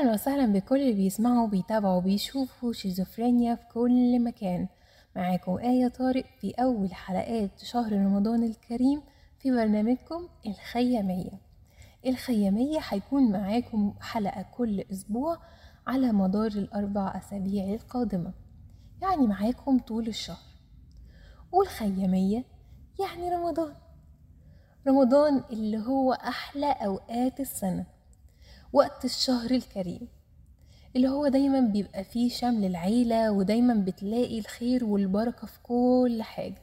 أهلا وسهلا بكل اللي بيسمعوا وبيتابعوا وبيشوفوا شيزوفرينيا في كل مكان. معاكم آية طارق في أول حلقات شهر رمضان الكريم في برنامجكم الخيامية. الخيامية هيكون معاكم حلقة كل أسبوع على مدار الأربع أسابيع القادمة. يعني معاكم طول الشهر. والخيامية يعني رمضان. رمضان اللي هو أحلى أوقات السنة. وقت الشهر الكريم اللي هو دايما بيبقى فيه شمل العيلة ودايما بتلاقي الخير والبركة في كل حاجة.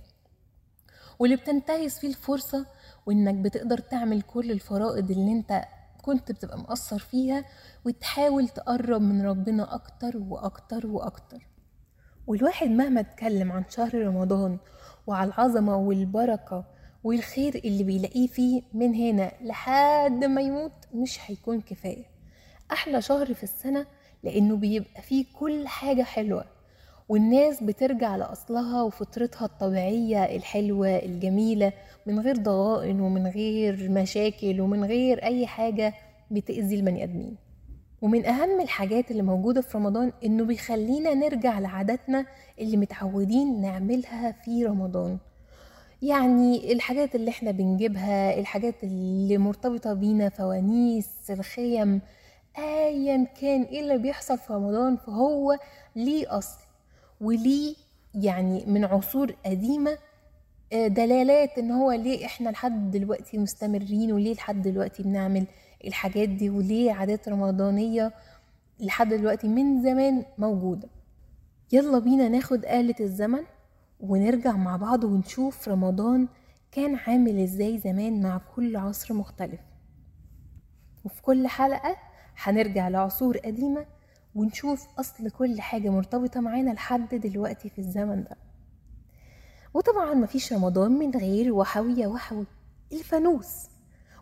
واللي بتنتهز فيه الفرصة وإنك بتقدر تعمل كل الفرائض اللي أنت كنت بتبقى مقصر فيها وتحاول تقرب من ربنا أكتر وأكتر وأكتر. والواحد مهما اتكلم عن شهر رمضان وعلى العظمة والبركة والخير اللي بيلاقيه فيه من هنا لحد ما يموت مش هيكون كفاية. أحلى شهر في السنة لأنه بيبقى فيه كل حاجة حلوة والناس بترجع لأصلها وفطرتها الطبيعية الحلوة الجميلة من غير ضغائن ومن غير مشاكل ومن غير أي حاجة بتأذي البني آدمين. ومن أهم الحاجات اللي موجودة في رمضان إنه بيخلينا نرجع لعاداتنا اللي متعودين نعملها في رمضان. يعني الحاجات اللي إحنا بنجيبها الحاجات اللي مرتبطة بينا فوانيس الخيم ايا كان إيه اللي بيحصل في رمضان فهو ليه أصل وليه يعني من عصور قديمة دلالات إن هو ليه إحنا لحد دلوقتي مستمرين وليه لحد دلوقتي بنعمل الحاجات دي وليه عادات رمضانية لحد دلوقتي من زمان موجودة. يلا بينا ناخد آلة الزمن. ونرجع مع بعض ونشوف رمضان كان عامل إزاي زمان مع كل عصر مختلف. وفي كل حلقة هنرجع لعصور قديمة ونشوف أصل كل حاجة مرتبطة معانا لحد دلوقتي في الزمن ده. وطبعا مفيش رمضان من غير وحوية وحوي الفانوس.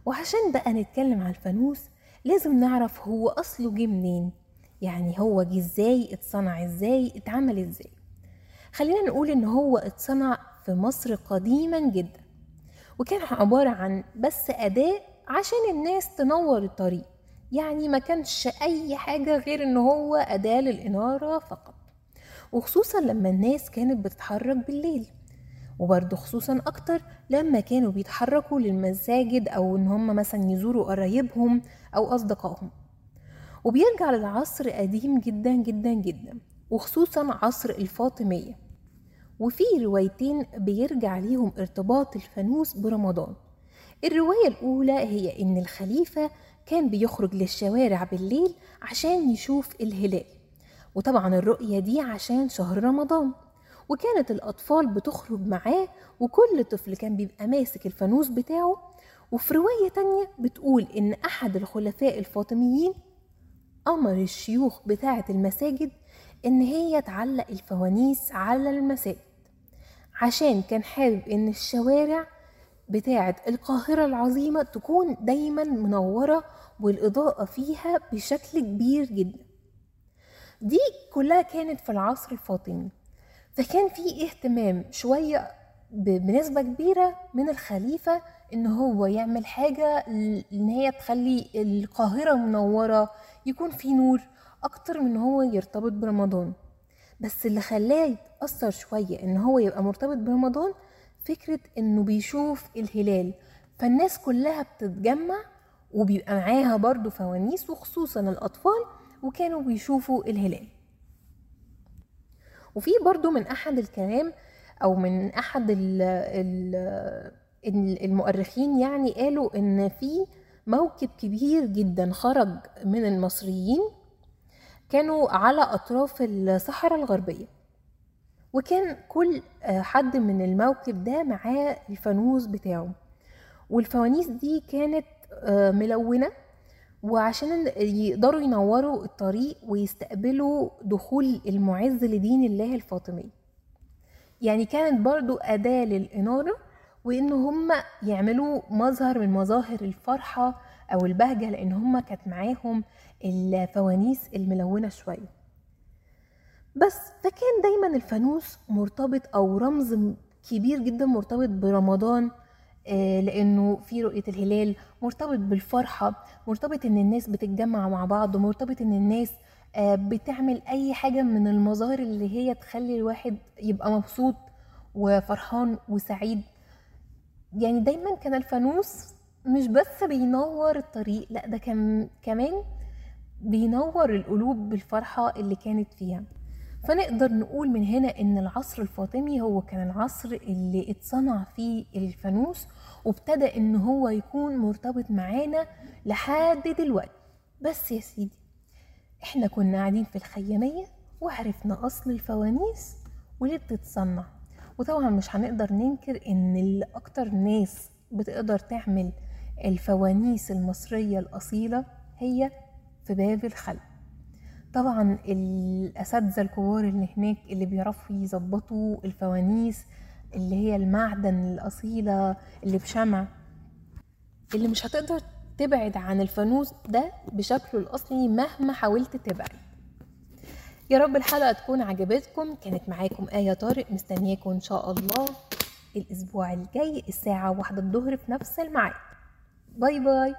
وعشان بقى نتكلم على الفانوس لازم نعرف هو أصله جه منين. يعني هو جه إزاي اتصنع إزاي اتعمل إزاي. خلينا نقول إن هو اتصنع في مصر قديما جدا وكان عبارة عن بس أداة عشان الناس تنور الطريق. يعني ما كانش أي حاجة غير إن هو أداة للإنارة فقط. وخصوصا لما الناس كانت بتتحرك بالليل. وبرضه خصوصا أكتر لما كانوا بيتحركوا للمساجد أو إن هم مثلا يزوروا قرايبهم أو أصدقائهم. وبيرجع للعصر قديم جدا جدا جدا وخصوصا عصر الفاطمية. وفي روايتين بيرجع ليهم ارتباط الفانوس برمضان. الرواية الأولى هي إن الخليفة كان بيخرج للشوارع بالليل عشان يشوف الهلال وطبعا الرؤية دي عشان شهر رمضان. وكانت الأطفال بتخرج معاه وكل طفل كان بيبقى ماسك الفانوس بتاعه. وفي رواية تانية بتقول إن أحد الخلفاء الفاطميين أمر الشيوخ بتاعة المساجد إن هي تعلق الفوانيس على المساجد عشان كان حابب إن الشوارع بتاعة القاهرة العظيمة تكون دايما منورة والإضاءة فيها بشكل كبير جدا. دي كلها كانت في العصر الفاطمي فكان في اهتمام شوية بنسبة كبيرة من الخليفة إن هو يعمل حاجة إن هي تخلي القاهرة منورة يكون في نور أكتر من هو يرتبط برمضان. بس اللي خلاه يتأثر شوية إن هو يبقى مرتبط برمضان فكرة إنه بيشوف الهلال. فالناس كلها بتتجمع وبيبقى معاها برضو فوانيس وخصوصا الأطفال وكانوا بيشوفوا الهلال. وفي برضو من أحد الكلام أو من أحد ال ال المؤرخين يعني قالوا إن في موكب كبير جدا خرج من المصريين كانوا على أطراف الصحراء الغربية. وكان كل حد من الموكب ده معاه الفانوس بتاعه. والفوانيس دي كانت ملونة وعشان يقدروا ينوروا الطريق ويستقبلوا دخول المعز لدين الله الفاطمي. يعني كانت برضو أداة للإنارة وإن هم يعملوا مظهر من مظاهر الفرحة أو البهجة لأن هم كانت معاهم الفوانيس الملونة شوية. بس فكان دايما الفانوس مرتبط أو رمز كبير جدا مرتبط برمضان آه، لأنه في رؤية الهلال مرتبط بالفرحة مرتبط إن الناس بتتجمع مع بعض مرتبط إن الناس آه، بتعمل أي حاجة من المظاهر اللي هي تخلي الواحد يبقى مبسوط وفرحان وسعيد. يعني دايما كان الفانوس مش بس بينور الطريق لا ده كان كمان بينور القلوب بالفرحة اللي كانت فيها. فنقدر نقول من هنا إن العصر الفاطمي هو كان العصر اللي اتصنع فيه الفانوس وابتدى إن هو يكون مرتبط معانا لحد دلوقتي. بس يا سيدي إحنا كنا قاعدين في الخيامية وعرفنا أصل الفوانيس وليه بتتصنع. وطبعا مش هنقدر ننكر إن اللي أكتر ناس بتقدر تعمل الفوانيس المصرية الأصيلة هي في باب الخلق. طبعا الأساتذة الكبار اللي هناك اللي بيعرفوا يظبطوا الفوانيس اللي هي المعدن الأصيلة اللي بشمع اللي مش هتقدر تبعد عن الفانوس ده بشكله الأصلي مهما حاولت تبعد. يا رب الحلقة تكون عجبتكم كانت معاكم آية طارق مستنياكم إن شاء الله الأسبوع الجاي الساعة واحدة الظهر في نفس الميعاد. باي باي.